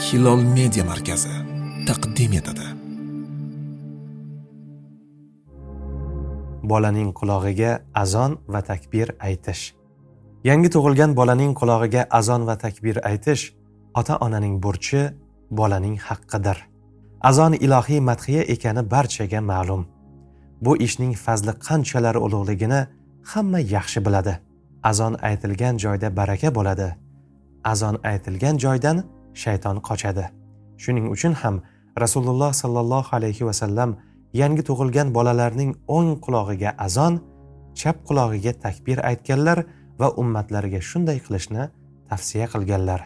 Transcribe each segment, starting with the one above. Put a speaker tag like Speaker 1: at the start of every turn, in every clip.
Speaker 1: hilol media markazi taqdim etadi.
Speaker 2: Bolaning qulog'iga azon va takbir aytish. Yangi tug'ilgan bolaning qulog'iga azon va takbir aytish ota onaning burchi bolaning haqqidir. Azon ilohiy madhiya ekani barchaga ma'lum. Bu ishning fazli qanchalar ulug'ligini hamma yaxshi biladi. Azon aytilgan joyda baraka bo'ladi. Azon aytilgan joydan shayton qochadi. Shuning uchun ham rasululloh sollallohu alayhi vasallam yangi tug'ilgan bolalarning o'ng qulog'iga azon chap qulog'iga takbir aytganlar va ummatlariga shunday qilishni tavsiya qilganlar.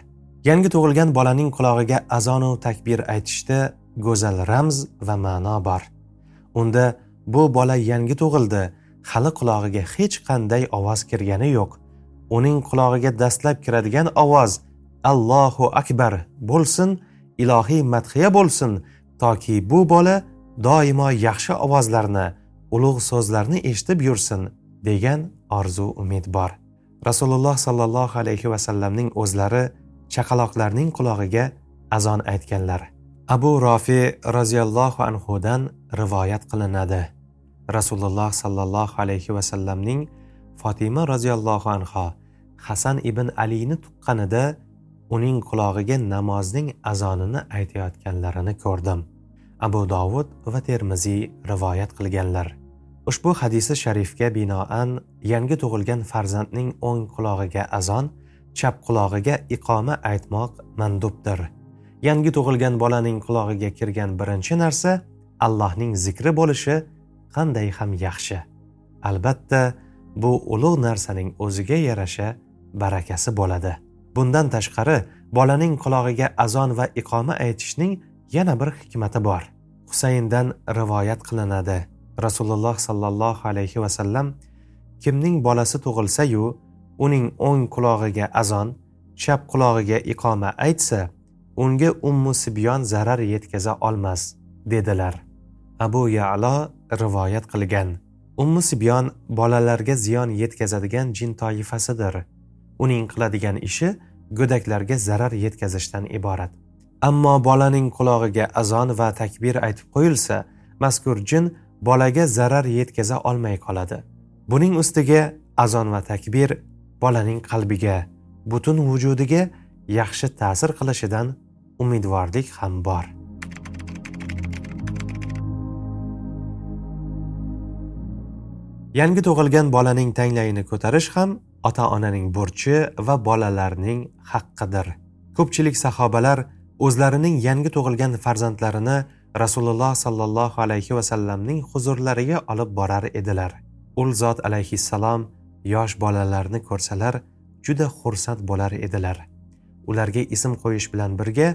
Speaker 2: Yangi tug'ilgan bolaning qulog'iga azonu takbir aytishda go'zal ramz va ma'no bor. Unda bu bola yangi tug'ildi hali qulog'iga hech qanday ovoz kirgani yo'q. Uning qulog'iga dastlab kiradigan ovoz allohu akbar bo'lsin ilohiy madhiya bo'lsin toki bu bola doimo yaxshi ovozlarni ulug' so'zlarni eshitib yursin degan orzu umid bor. Rasululloh sollallohu alayhi vasallamning o'zlari chaqaloqlarning qulog'iga azon aytganlar. Abu rofi roziyallohu anhudan rivoyat qilinadi. Rasululloh sollallohu alayhi vasallamning fotima roziyallohu anho hasan ibn alini tuqqanida uning qulog'iga namozning azonini aytayotganlarini ko'rdim. Abu dovud va termiziy rivoyat qilganlar. Ushbu hadisi sharifga binoan yangi tug'ilgan farzandning o'ng qulog'iga azon chap qulog'iga iqoma aytmoq mandubdir. Yangi tug'ilgan bolaning qulog'iga kirgan birinchi narsa allohning zikri bo'lishi qanday ham yaxshi. Albatta bu ulug' narsaning o'ziga yarasha barakasi bo'ladi. Bundan tashqari bolaning qulog'iga azon va iqoma aytishning yana bir hikmati bor. Husayndan rivoyat qilinadi. Rasululloh sollallohu alayhi vasallam kimning bolasi tug'ilsayu uning o'ng qulog'iga azon chap qulog'iga iqoma aytsa unga ummu sibyon zarar yetkaza olmas dedilar. Abu yalo rivoyat qilgan. Ummu sibyon bolalarga ziyon yetkazadigan jin toifasidir. Uning qiladigan ishi go'daklarga zarar yetkazishdan iborat. Ammo bolaning qulog'iga azon va takbir aytib qo'yilsa mazkur jin bolaga zarar yetkaza olmay qoladi. Buning ustiga azon va takbir bolaning qalbiga butun vujudiga yaxshi ta'sir qilishidan umidvorlik ham bor. Yangi tug'ilgan bolaning tanglayini ko'tarish ham ota onaning burchi va bolalarning haqqidir. Ko'pchilik sahobalar o'zlarining yangi tug'ilgan farzandlarini rasululloh sollallohu alayhi vasallamning huzurlariga olib borar edilar. Ul zot alayhissalom yosh bolalarni ko'rsalar juda xursand bo'lar edilar. Ularga ism qo'yish bilan birga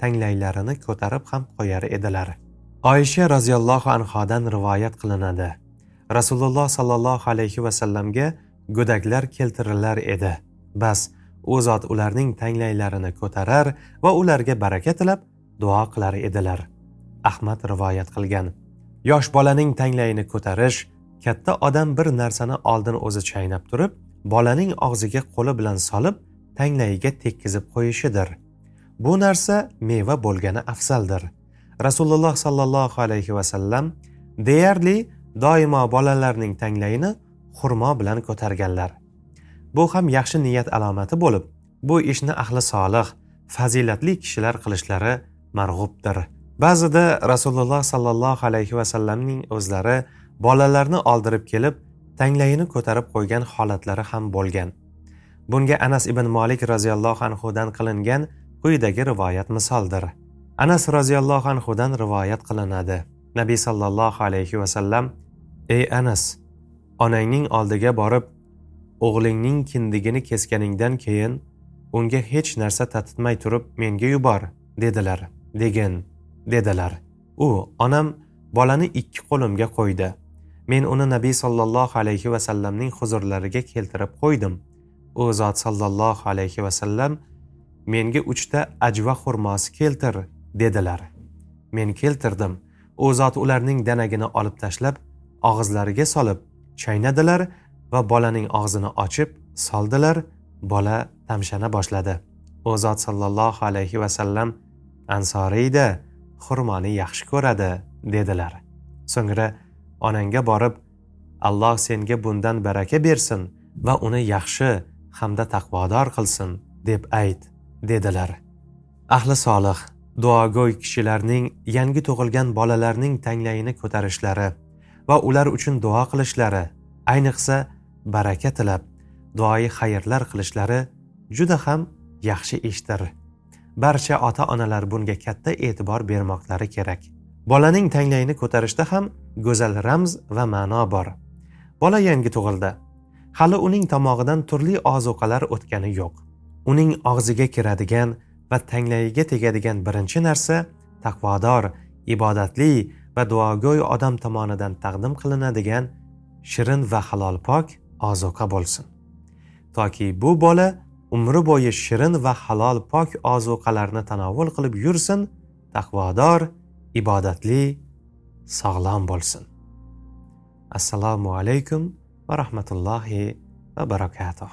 Speaker 2: tanglaylarini ko'tarib ham qo'yar edilar. Oysha roziyallohu anhodan rivoyat qilinadi. Rasululloh sollallohu alayhi vasallamga go'daklar keltirilar edi. Bas u zot ularning tanglaylarini ko'tarar va ularga baraka tilab duo qilar edilar. Ahmad rivoyat qilgan. Yosh bolaning tanglayini ko'tarish katta odam bir narsani oldin o'zi chaynab turib bolaning og'ziga qo'li bilan solib tanglayiga tekkizib qo'yishidir. Bu narsa meva bo'lgani afzaldir. Rasululloh sollallohu alayhi vasallam deyarli doimo bolalarning tanglayini xurmo bilan ko'targanlar. Bu ham yaxshi niyat alomati bo'lib bu ishni ahli solih fazilatli kishilar qilishlari marg'ubdir. Ba'zida rasululloh sollallohu alayhi vasallamning o'zlari bolalarni oldirib kelib tanglayini ko'tarib qo'ygan holatlari ham bo'lgan. Bunga anas ibn molik roziyallohu anhudan qilingan quyidagi rivoyat misoldir. Anas roziyallohu anhudan rivoyat qilinadi. Nabiy sollallohu alayhi vasallam ey anas onangning oldiga borib o'g'lingning kindigini kesganingdan keyin unga hech narsa tatitmay turib menga yubor dedilar degin dedilar. U onam bolani ikki qo'limga qo'ydi. Men uni nabiy sollallohu alayhi vasallamning huzurlariga keltirib qo'ydim. U zot sollallohu alayhi vasallam menga uchta ajva xurmosi keltir dedilar. Men keltirdim. U zot ularning danagini olib tashlab og'izlariga solib chaynadilar va bolaning og'zini ochib soldilar. Bola tamshana boshladi. U zot sollallohu alayhi vasallam ansoriyda xurmoni yaxshi ko'radi dedilar. So'ngra onangga borib alloh senga bundan baraka bersin va uni yaxshi hamda taqvodor qilsin deb ayt dedilar. Ahli solih duogo'y kishilarning yangi tug'ilgan bolalarning tanglayini ko'tarishlari va ular uchun duo qilishlari ayniqsa baraka tilab duoyi xayrlar qilishlari juda ham yaxshi ishdir. Barcha ota onalar bunga katta e'tibor bermoqlari kerak. Bolaning tanglayini ko'tarishda ham go'zal ramz va ma'no bor. Bola yangi tug'ildi. Hali uning tomog'idan turli ozuqalar o'tgani yo'q. Uning og'ziga kiradigan va tanglayiga tegadigan birinchi narsa taqvodor ibodatli va duogo'y odam tomonidan taqdim qilinadigan shirin va halol pok ozuqa bo'lsin. Toki bu bola umri bo'yi shirin va halol pok ozuqalarni tanovul qilib yursin taqvodor ibodatli sog'lom bo'lsin. Assalomu alaykum va rahmatullohi va barakatuh.